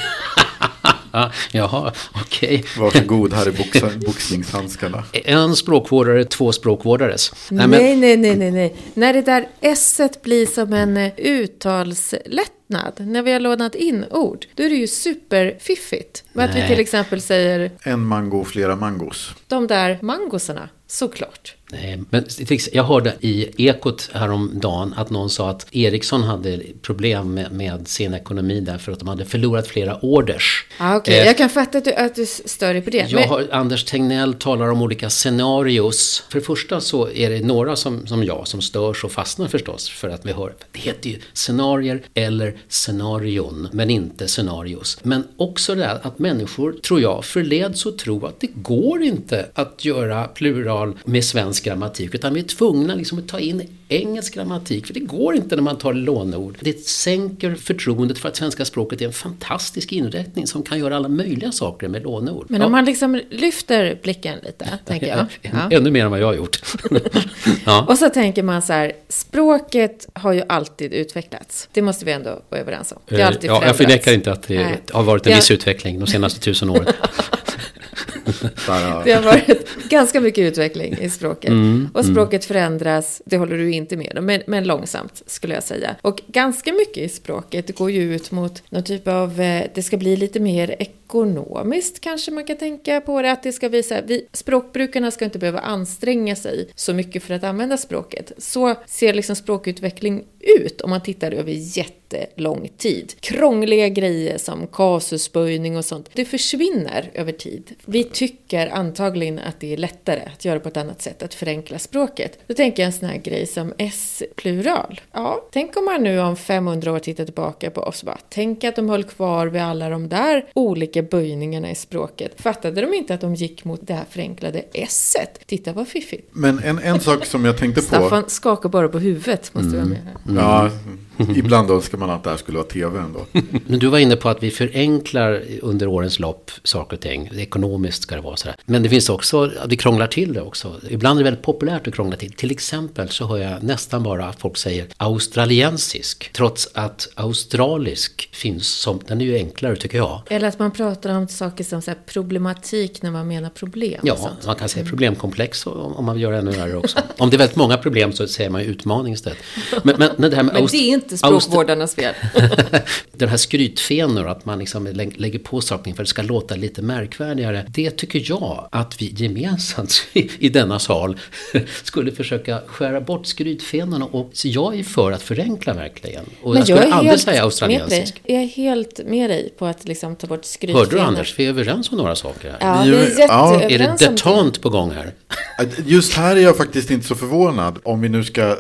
Jaha, okej. Okay. Varsågod, här är boxningshandskarna. En språkvårdare, två språkvårdares. Nej, nej, nej, nej, nej, nej. När det där s blir som en eh, uttalslättnad, när vi har lånat in ord, då är det ju superfiffigt. Med att vi till exempel säger... En mango, flera mangos. De där mangosarna, såklart. Nej, men jag hörde i Ekot häromdagen att någon sa att Ericsson hade problem med, med sin ekonomi därför att de hade förlorat flera orders. Ah, okay. Eh, jag kan fatta att du, att du stör dig på det. Jag har, Anders Tegnell talar om olika scenarios. För det första så är det några som, som jag som störs och fastnar förstås för att vi hör, det heter ju scenarier eller scenarion, men inte scenarios. Men också det där att människor, tror jag, förleds att tro att det går inte att göra plural med svensk grammatik, utan vi är tvungna liksom att ta in engelsk grammatik, för det går inte när man tar låneord. Det sänker förtroendet för att svenska språket är en fantastisk inrättning som kan göra alla möjliga saker med låneord. Men om ja. man liksom lyfter blicken lite, tänker jag. Ja. Ännu mer än vad jag har gjort. ja. Och så tänker man så här, språket har ju alltid utvecklats. Det måste vi ändå vara överens om. Det har alltid ja, jag förnekar inte att det Nej. har varit en viss utveckling de senaste tusen åren. det har varit ganska mycket utveckling i språket. Mm, och mm. språket mm. förändras, det håller du inte med om, men, men, långsamt skulle jag säga. Och ganska mycket i språket går ju ut mot någon typ av, eh, det ska bli lite mer ekonomiskt kanske man kan tänka på det, att det ska visa, vi, språkbrukarna ska inte behöva anstränga sig så mycket för att använda språket. Så ser liksom språkutveckling ut om man tittar över jättelång tid. Krångliga grejer som kasusböjning och sånt, det försvinner över tid. Vi tycker antagligen att det är lättare att göra på ett annat sätt, att förenkla språket. Då tänker jag en sån här grej som S-plural. Ja, tänk om man nu om 500 år tittar tillbaka på oss och bara, tänk att de höll kvar vid alla de där olika böjningarna i språket. Fattade de inte att de gick mot det här förenklade S-et? Titta vad fiffigt. Men en, en sak som jag tänkte på. Staffan skakar bara på huvudet, måste mm. jag mena. Ja, Ibland önskar man att det här skulle vara tv ändå. Men du var inne på att vi förenklar under årens lopp saker och ting. Ekonomiskt ska det vara sådär. Men det finns också, att vi krånglar till det också. Ibland är det väldigt populärt att krångla till. Till exempel så hör jag nästan bara att folk säger australiensisk. Trots att australisk finns som, den är ju enklare tycker jag. Eller att man pratar om saker som så problematik när man menar problem. Ja, man kan säga problemkomplex om man vill göra det ännu värre också. om det är väldigt många problem så säger man ju utmaning istället. Men, men, men det här med men det är inte språkvårdarnas fel. Den här skrytfenor, att man liksom lägger på saker för att det ska låta lite märkvärdigare. Det tycker jag att vi gemensamt i denna sal skulle försöka skära bort skrytfenorna. Och så jag är för att förenkla verkligen. Och Men jag, jag skulle aldrig säga australiensisk. Jag är helt med dig på att liksom ta bort skrytfenor. Hörde du Anders? Vi är överens om några saker här. Ja, vi är jätteöverens Är det detant på gång här? Just här är jag faktiskt inte så förvånad. Om vi nu ska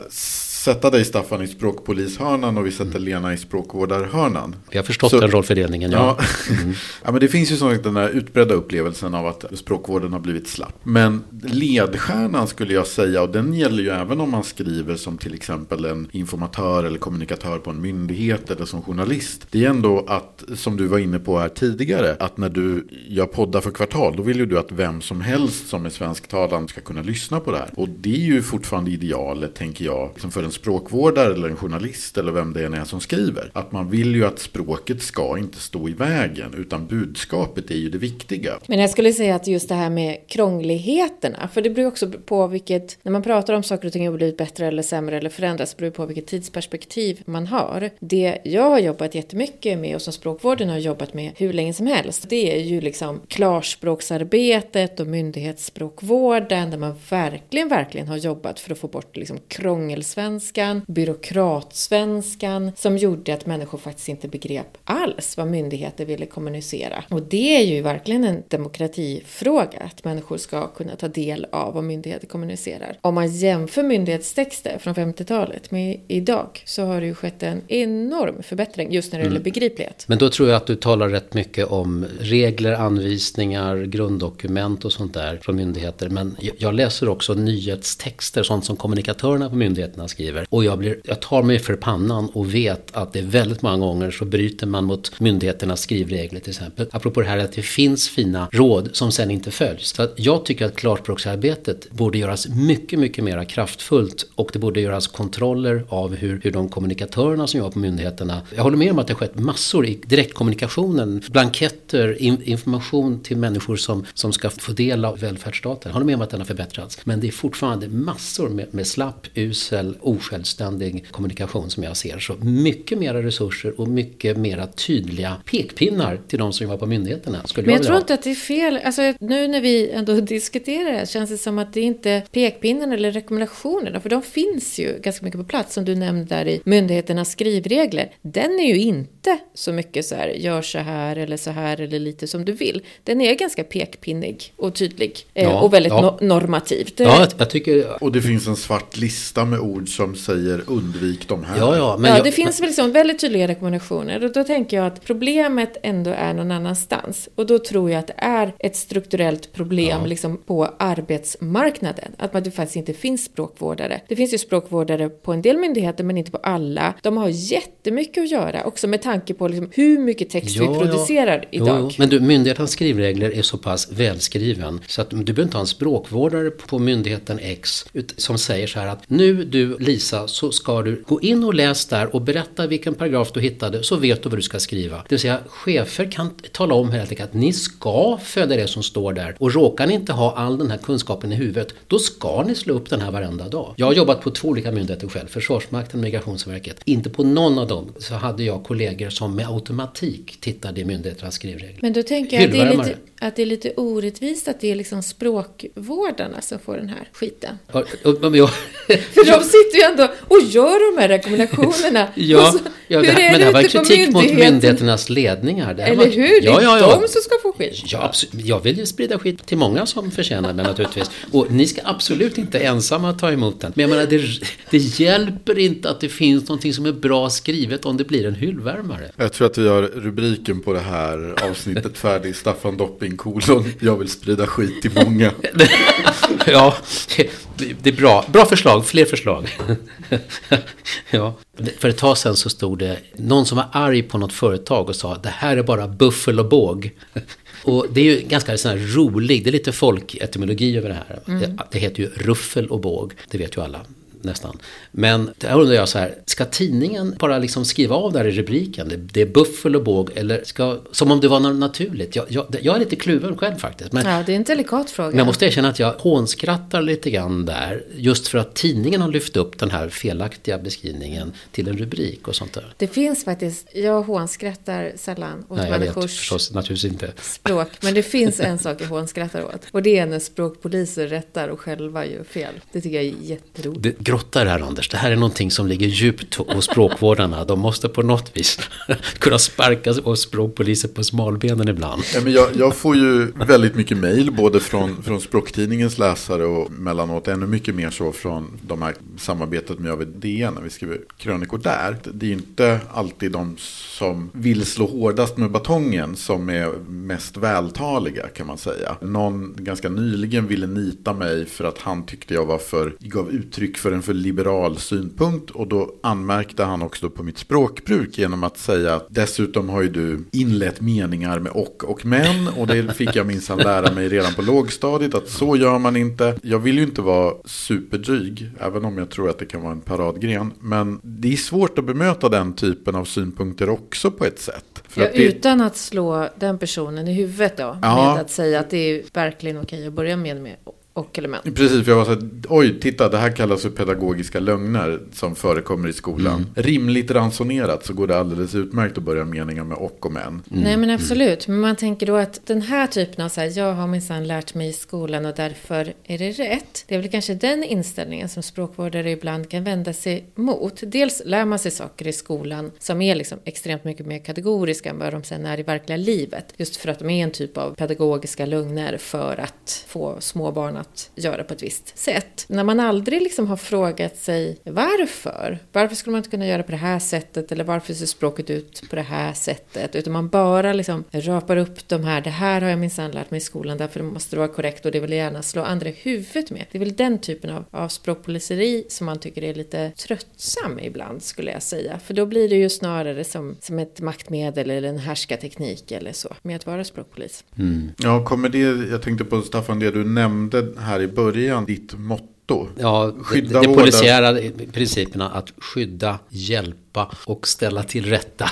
sätta dig Staffan i språkpolishörnan och vi sätter Lena i språkvårdarhörnan. Vi har förstått så, den rollfördelningen, ja. Ja. Mm. ja, men det finns ju som den här utbredda upplevelsen av att språkvården har blivit slapp. Men ledstjärnan skulle jag säga, och den gäller ju även om man skriver som till exempel en informatör eller kommunikatör på en myndighet eller som journalist. Det är ändå att, som du var inne på här tidigare, att när du gör poddar för kvartal, då vill ju du att vem som helst som är svensktalande ska kunna lyssna på det här. Och det är ju fortfarande idealet, tänker jag, liksom för en språkvårdare eller en journalist eller vem det än är som skriver. Att man vill ju att språket ska inte stå i vägen utan budskapet är ju det viktiga. Men jag skulle säga att just det här med krångligheterna, för det beror också på vilket, när man pratar om saker och ting har blivit bättre eller sämre eller förändras, beror på vilket tidsperspektiv man har. Det jag har jobbat jättemycket med och som språkvården har jobbat med hur länge som helst, det är ju liksom klarspråksarbetet och myndighetsspråkvården där man verkligen, verkligen har jobbat för att få bort liksom krångelsvenska svenskan, byråkratsvenskan som gjorde att människor faktiskt inte begrep alls vad myndigheter ville kommunicera. Och det är ju verkligen en demokratifråga, att människor ska kunna ta del av vad myndigheter kommunicerar. Om man jämför myndighetstexter från 50-talet med idag så har det ju skett en enorm förbättring just när det gäller mm. begriplighet. Men då tror jag att du talar rätt mycket om regler, anvisningar, grunddokument och sånt där från myndigheter. Men jag läser också nyhetstexter, sånt som kommunikatörerna på myndigheterna skriver skriver. Och jag, blir, jag tar mig för pannan och vet att det är väldigt många gånger så bryter man mot myndigheternas skrivregler till exempel. Apropå det här att det finns fina råd som sen inte följs. Så att jag tycker att klarspråksarbetet borde göras mycket, mycket mer kraftfullt och det borde göras kontroller av hur, hur de kommunikatörerna som jobbar på myndigheterna. Jag håller med om att det har skett massor i direktkommunikationen, blanketter, in, information till människor som, som ska få del av välfärdsstaten. Jag håller med om att den har förbättrats. Men det är fortfarande massor med, med slapp, usel, osjälvständig kommunikation som jag ser. Så mycket mera resurser och mycket mera tydliga pekpinnar till de som jobbar på myndigheterna. Skulle Men jag, jag tror inte att det är fel. Alltså, nu när vi ändå diskuterar det känns det som att det inte är pekpinnarna eller rekommendationerna. För de finns ju ganska mycket på plats som du nämnde där i myndigheternas skrivregler. Den är ju inte så mycket så här, gör så här eller så här eller lite som du vill. Den är ganska pekpinnig och tydlig eh, ja, och väldigt ja. no normativ. Ja, jag tycker... Och det finns en svart lista med ord som som säger undvik de här. Ja, ja, men ja, jag, det finns väl liksom väldigt tydliga rekommendationer. Och då tänker jag att problemet ändå är någon annanstans. Och då tror jag att det är ett strukturellt problem ja. liksom på arbetsmarknaden. Att det faktiskt inte finns språkvårdare. Det finns ju språkvårdare på en del myndigheter men inte på alla. De har jättemycket att göra också med tanke på liksom hur mycket text ja, vi producerar ja. idag. Jo, jo. Men du, myndighetens skrivregler är så pass välskriven så att du behöver inte ha en språkvårdare på myndigheten X som säger så här att nu du Lisa så ska du gå in och läs där och berätta vilken paragraf du hittade så vet du vad du ska skriva. Det vill säga chefer kan tala om helt enkelt att ni ska följa det som står där och råkar ni inte ha all den här kunskapen i huvudet då ska ni slå upp den här varenda dag. Jag har jobbat på två olika myndigheter själv, Försvarsmakten och Migrationsverket. Inte på någon av dem så hade jag kollegor som med automatik tittade i myndigheternas skrivregler. Men då tänker jag att det, är lite, att det är lite orättvist att det är liksom språkvårdarna som får den här skiten. Ja, och, och, För de sitter ju ändå och gör de här rekommendationerna. ja, så, ja det, men det här var kritik mot myndigheternas ledningar. Det Eller var, hur? Det är ja, ja, ja. de som ska få skit. Ja, jag vill ju sprida skit till många som förtjänar det naturligtvis. Och ni ska absolut inte ensamma ta emot den. Men jag menar, det, det hjälper inte att det finns någonting som är bra skrivet om det blir en hyllvärmare. Jag tror att vi har rubriken på det här avsnittet färdig. Staffan Dopping kolon. Jag vill sprida skit till många. ja, det är bra. Bra förslag, fler förslag. ja. För ett tag sedan så stod det någon som var arg på något företag och sa det här är bara buffel och båg. Och det är ju ganska sån här rolig, det är lite folketymologi över det här. Mm. Det, det heter ju ruffel och båg, det vet ju alla nästan. Men där undrar jag så här, ska tidningen bara liksom skriva av där i rubriken? Det, det är buffel och båg, eller ska, som om det var något naturligt? Jag, jag, jag är lite kluven själv faktiskt. Men, ja, det är en delikat fråga. Men jag måste erkänna att jag hånskrattar lite grann där, just för att tidningen har lyft upp den här felaktiga beskrivningen till en rubrik och sånt där. Det finns faktiskt, jag hånskrattar sällan åt Nej, jag vet förstås naturligtvis inte. språk, men det finns en sak jag hånskrattar åt. Och det är när språkpoliser rättar och själva gör fel. Det tycker jag är jätteroligt. Det, grotta i det här Anders. Det här är någonting som ligger djupt hos språkvårdarna. De måste på något vis kunna sparka oss språkpoliser på smalbenen ibland. Ja, men jag, jag får ju väldigt mycket mejl både från, från språktidningens läsare och mellanåt ännu mycket mer så från de här samarbetet med DN. när vi skriver krönikor där. Det är inte alltid de som vill slå hårdast med batongen som är mest vältaliga kan man säga. Någon ganska nyligen ville nita mig för att han tyckte jag var för, gav uttryck för en för liberal synpunkt och då anmärkte han också på mitt språkbruk genom att säga att dessutom har ju du inlett meningar med och och men och det fick jag minsann lära mig redan på lågstadiet att så gör man inte. Jag vill ju inte vara superdryg även om jag tror att det kan vara en paradgren men det är svårt att bemöta den typen av synpunkter också på ett sätt. Ja, att det... Utan att slå den personen i huvudet då ja. med att säga att det är verkligen okej att börja med, med och element. Precis, för jag var så här, oj, titta, det här kallas för pedagogiska lögner som förekommer i skolan. Mm. Rimligt ransonerat så går det alldeles utmärkt att börja meningar med och och men. Mm. Nej, men absolut. Men man tänker då att den här typen av så här, jag har minsann lärt mig i skolan och därför är det rätt. Det är väl kanske den inställningen som språkvårdare ibland kan vända sig mot. Dels lär man sig saker i skolan som är liksom extremt mycket mer kategoriska än vad de sen är i verkliga livet. Just för att de är en typ av pedagogiska lögner för att få små barn att göra på ett visst sätt. När man aldrig liksom har frågat sig varför, varför skulle man inte kunna göra på det här sättet eller varför ser språket ut på det här sättet, utan man bara liksom rapar upp de här, det här har jag minsann lärt mig i skolan, därför måste det vara korrekt och det vill jag gärna slå andra i huvudet med. Det är väl den typen av, av språkpoliseri som man tycker är lite tröttsam ibland, skulle jag säga. För då blir det ju snarare som, som ett maktmedel eller en härskarteknik eller så, med att vara språkpolis. Mm. Ja, kommer det, jag tänkte på Staffan, det du nämnde här i början, ditt motto. Ja, skydda det, det polisiära principerna att skydda, hjälpa och ställa till rätta.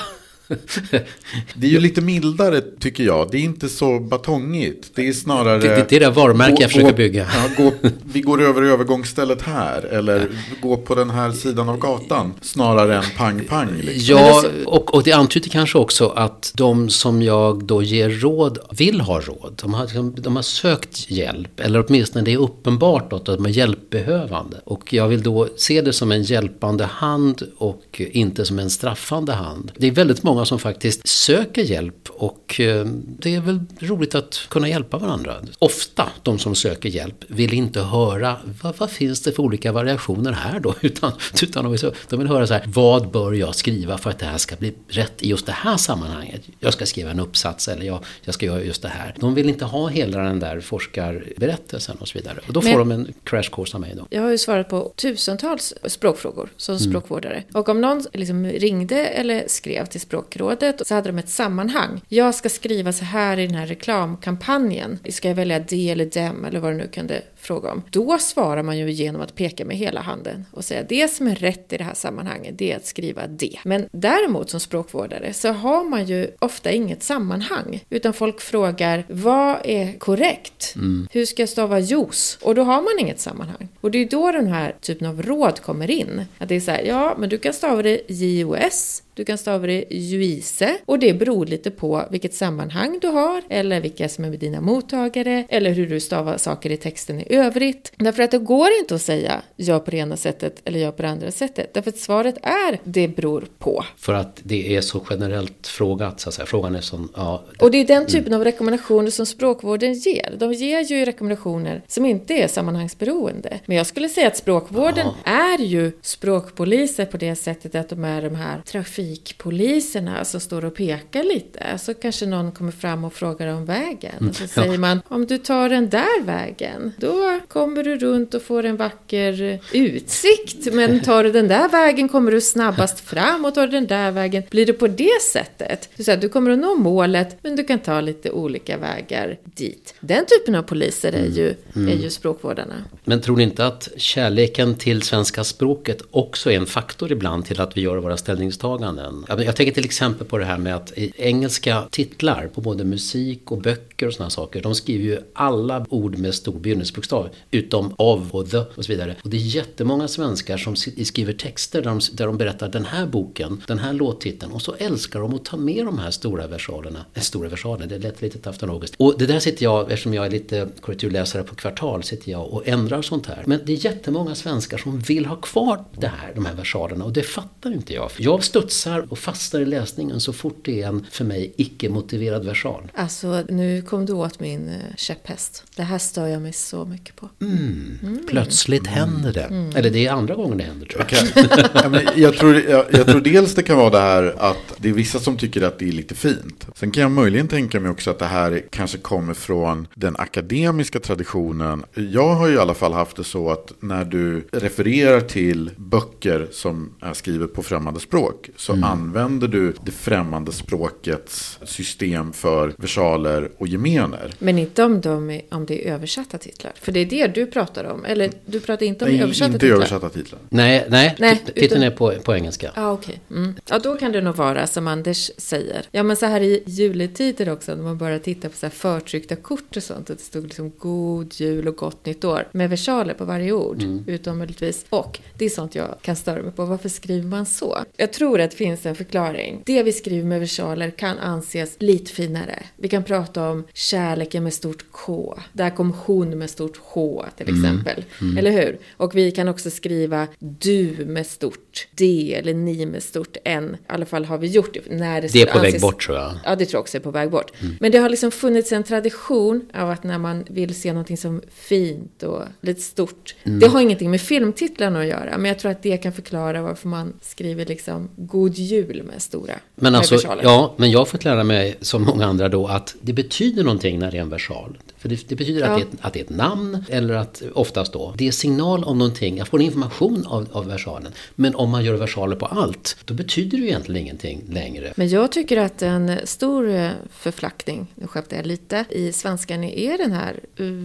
det är ju lite mildare tycker jag. Det är inte så batongigt. Det är snarare... Det, det, det är det varumärke jag försöker bygga. Ja, gå, vi går över övergångsstället här. Eller ja. gå på den här sidan av gatan. Snarare än pang-pang. Liksom. Ja, och, och det antyder kanske också att de som jag då ger råd vill ha råd. De har, liksom, de har sökt hjälp. Eller åtminstone det är uppenbart att de är hjälpbehövande. Och jag vill då se det som en hjälpande hand och inte som en straffande hand. Det är väldigt många många som faktiskt söker hjälp och eh, det är väl roligt att kunna hjälpa varandra. Ofta de som söker hjälp vill inte höra vad, vad finns det för olika variationer här då? Utan, utan de vill höra så här, vad bör jag skriva för att det här ska bli rätt i just det här sammanhanget? Jag ska skriva en uppsats eller jag, jag ska göra just det här. De vill inte ha hela den där forskarberättelsen och så vidare. Och då får Men, de en crash course av mig då. Jag har ju svarat på tusentals språkfrågor som mm. språkvårdare. Och om någon liksom ringde eller skrev till språk Språkrådet och så hade de ett sammanhang. Jag ska skriva så här i den här reklamkampanjen. Ska jag välja det eller dem eller vad det nu kunde fråga om. Då svarar man ju genom att peka med hela handen och säga det som är rätt i det här sammanhanget det är att skriva det. Men däremot som språkvårdare så har man ju ofta inget sammanhang utan folk frågar vad är korrekt? Mm. Hur ska jag stava juice? Och då har man inget sammanhang. Och det är då den här typen av råd kommer in. Att det är så här, ja men du kan stava det J-O-S du kan stava det juice och det beror lite på vilket sammanhang du har eller vilka som är dina mottagare eller hur du stavar saker i texten i övrigt. Därför att det går inte att säga gör på det ena sättet eller gör på det andra sättet. Därför att svaret är det beror på. För att det är så generellt frågat så att säga. Frågan är sån, ja. Och det är den typen mm. av rekommendationer som språkvården ger. De ger ju rekommendationer som inte är sammanhangsberoende. Men jag skulle säga att språkvården ja. är ju språkpoliser på det sättet att de är de här trafikpoliserna som står och pekar lite. Så kanske någon kommer fram och frågar om vägen. Och så mm. säger man om du tar den där vägen, då då kommer du runt och får en vacker utsikt. Men tar du den där vägen kommer du snabbast fram och tar du den där vägen blir det på det sättet. Du, säger, du kommer att nå målet men du kan ta lite olika vägar dit. Den typen av poliser är ju, mm. är ju språkvårdarna. Men tror ni inte att kärleken till svenska språket också är en faktor ibland till att vi gör våra ställningstaganden? Jag tänker till exempel på det här med att engelska titlar på både musik och böcker och sådana saker. De skriver ju alla ord med stor begynnelsebokstav utom av och the och så vidare. Och det är jättemånga svenskar som skriver texter där de, där de berättar den här boken, den här låttiteln och så älskar de att ta med de här stora versalerna. Eh, stora versaler, det lät lite taftologiskt. Och det där sitter jag, eftersom jag är lite korrekturläsare på kvartal, sitter jag och ändrar sånt här. Men det är jättemånga svenskar som vill ha kvar det här, de här versalerna och det fattar inte jag. Jag studsar och fastnar i läsningen så fort det är en, för mig, icke-motiverad versal. Alltså, nu kom du åt min eh, käpphäst. Det här stör jag mig så mycket på. Mm. Mm. Plötsligt händer det. Mm. Eller det är andra gången det händer tror jag. Okay. jag, tror, jag, jag, tror dels det kan vara det här att det är vissa som tycker att det är lite fint. Sen kan jag möjligen tänka mig också att det här kanske kommer från den akademiska traditionen. Jag har ju i alla fall haft det så att när du refererar till böcker som är skrivet på främmande språk så mm. använder du det främmande språkets system för versaler och gemener. Men inte om, de, om det är översatta titlar. För det är det du pratar om. Eller du pratar inte om nej, översatta inte titlar? Inte översatta titlar. Nej, nej, nej titeln är på, på engelska. Ja, ah, okej. Okay. Mm. Ja, då kan det nog vara som Anders säger. Ja, men så här i juletider också, när man bara tittar på så här förtryckta kort och sånt. Att det stod liksom God Jul och Gott Nytt År. Med versaler på varje ord. Mm. Utom möjligtvis. Och det är sånt jag kan störa mig på. Varför skriver man så? Jag tror att det finns en förklaring. Det vi skriver med versaler kan anses lite finare. Vi kan prata om kärleken med stort K. Där kom hon med stort H till mm. exempel. Mm. Eller hur? Och vi kan också skriva du med stort D eller ni med stort N. I alla fall har vi gjort det. När det, det är på anses... väg bort tror jag. Ja, det tror jag också är på väg bort. Mm. Men det har liksom funnits en tradition av att när man vill se någonting som fint och lite stort. Mm. Det har ingenting med filmtitlarna att göra. Men jag tror att det kan förklara varför man skriver liksom God Jul med stora Men alltså, ja, men jag fått lära mig som många andra då att det betyder någonting när det är en versal. För det, det betyder ja. att, det är, att det är ett namn eller att oftast då det är signal om någonting. Jag får information av, av versalen. Men om man gör versaler på allt då betyder det ju egentligen ingenting längre. Men jag tycker att en stor eh, förflackning, nu skämtar jag lite, i svenskan är den här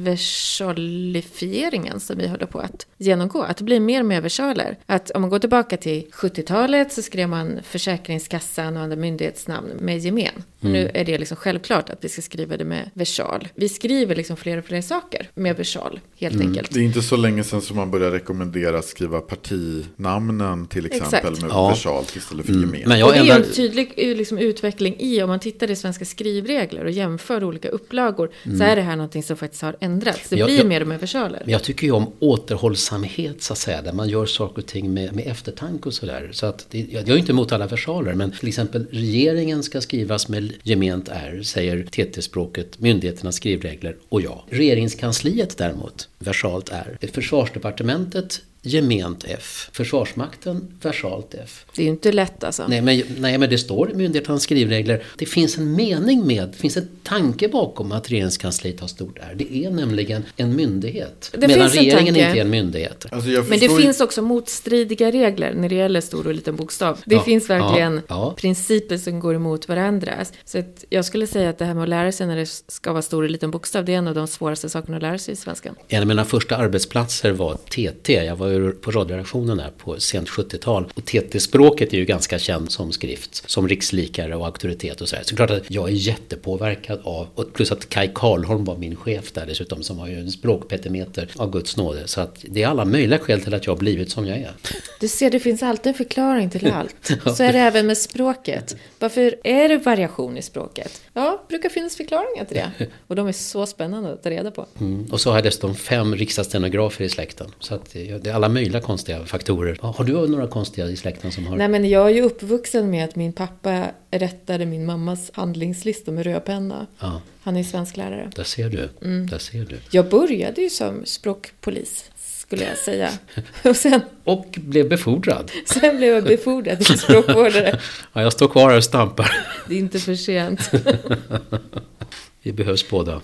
versalifieringen som vi håller på att genomgå. Att det blir mer och mer versaler. Att om man går tillbaka till 70-talet så skrev man Försäkringskassan och andra myndighetsnamn med gemen. Mm. Nu är det liksom självklart att vi ska skriva det med versal. Vi skriver liksom fler och fler saker med versal, helt mm. enkelt. Det är inte så länge sedan som man började rekommendera att skriva partinamnen till exempel Exakt. med ja. versal istället för mm. gemen. Men jag och det är en tydlig liksom, utveckling i, om man tittar i svenska skrivregler och jämför olika upplagor, mm. så är det här någonting som faktiskt har ändrats. Det jag, blir jag, mer och mer versaler. Jag tycker ju om återhållsamhet, så att säga, där man gör saker och ting med, med eftertanke och sådär. Så att det, jag är inte emot alla versaler, men till exempel regeringen ska skrivas med gement R, säger TT-språket, myndigheternas skrivregler och ja. Regeringskansliet däremot, versalt är, Försvarsdepartementet gement F. Försvarsmakten versalt F. Det är ju inte lätt alltså. Nej men, nej, men det står i myndigheternas skrivregler. Det finns en mening med, det finns en tanke bakom att regeringskansliet har stort R. Det är nämligen en myndighet. Det medan regeringen inte är en myndighet. Alltså men det finns också motstridiga regler när det gäller stor och liten bokstav. Det ja, finns verkligen ja, ja. principer som går emot varandra. Så jag skulle säga att det här med att lära sig när det ska vara stor och liten bokstav, det är en av de svåraste sakerna att lära sig i svenskan. En av mina första arbetsplatser var TT. Jag var ju på radioredaktionen där på sent 70-tal. Och TT-språket är ju ganska känt som skrift, som rikslikare och auktoritet och sådär. Så klart att jag är jättepåverkad av, och plus att Kai Karlholm var min chef där dessutom, som har ju en språkpetimeter av Guds nåde. Så att det är alla möjliga skäl till att jag har blivit som jag är. Du ser, det finns alltid en förklaring till allt. Så är det även med språket. Varför är det variation i språket? Ja, det brukar finnas förklaringar till det. Och de är så spännande att ta reda på. Mm. Och så har jag dessutom fem riksdagsstenografer i släkten. Så att det är alla möjliga konstiga faktorer. Har du några konstiga i släkten som har? Nej, men jag är ju uppvuxen med att min pappa rättade min mammas handlingslista med rödpenna. Ja. Han är svensklärare. Där ser du. Mm. Där ser du. Jag började ju som språkpolis skulle jag säga. Och, sen, och blev befordrad. Sen blev jag befordrad till språkvårdare. ja, jag står kvar här och stampar. Det är inte för sent. Vi behövs båda.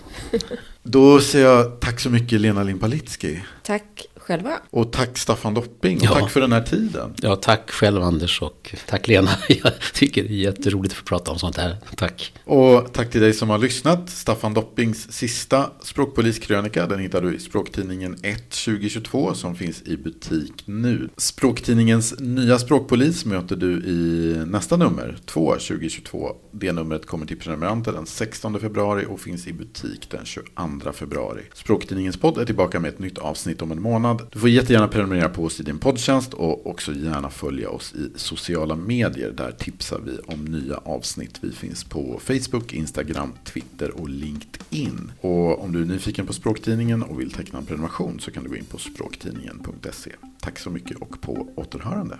Då säger jag tack så mycket Lena Limpalitski. Tack själva. Och tack Staffan Dopping och Ja. tack för den här tiden. Ja, tack själv Anders och tack Lena. Jag tycker det är jätteroligt att få prata om sånt här. Tack. Och tack till dig som har lyssnat. Staffan Doppings sista språkpoliskrönika den hittar du i Språktidningen 1 2022 som finns i butik nu. Språktidningens nya språkpolis möter du i nästa nummer, 2 2022. Det numret kommer till prenumeranter den 16 februari och finns i butik den 22 februari. Språktidningens podd är tillbaka med ett nytt avsnitt om en månad. Du får jättegärna prenumerera på oss i din poddtjänst och också gärna följa oss i sociala medier. Där tipsar vi om nya avsnitt. Vi finns på Facebook, Instagram, Twitter och LinkedIn. Och om du är nyfiken på Språktidningen och vill teckna en prenumeration så kan du gå in på språktidningen.se. Tack så mycket och på återhörande.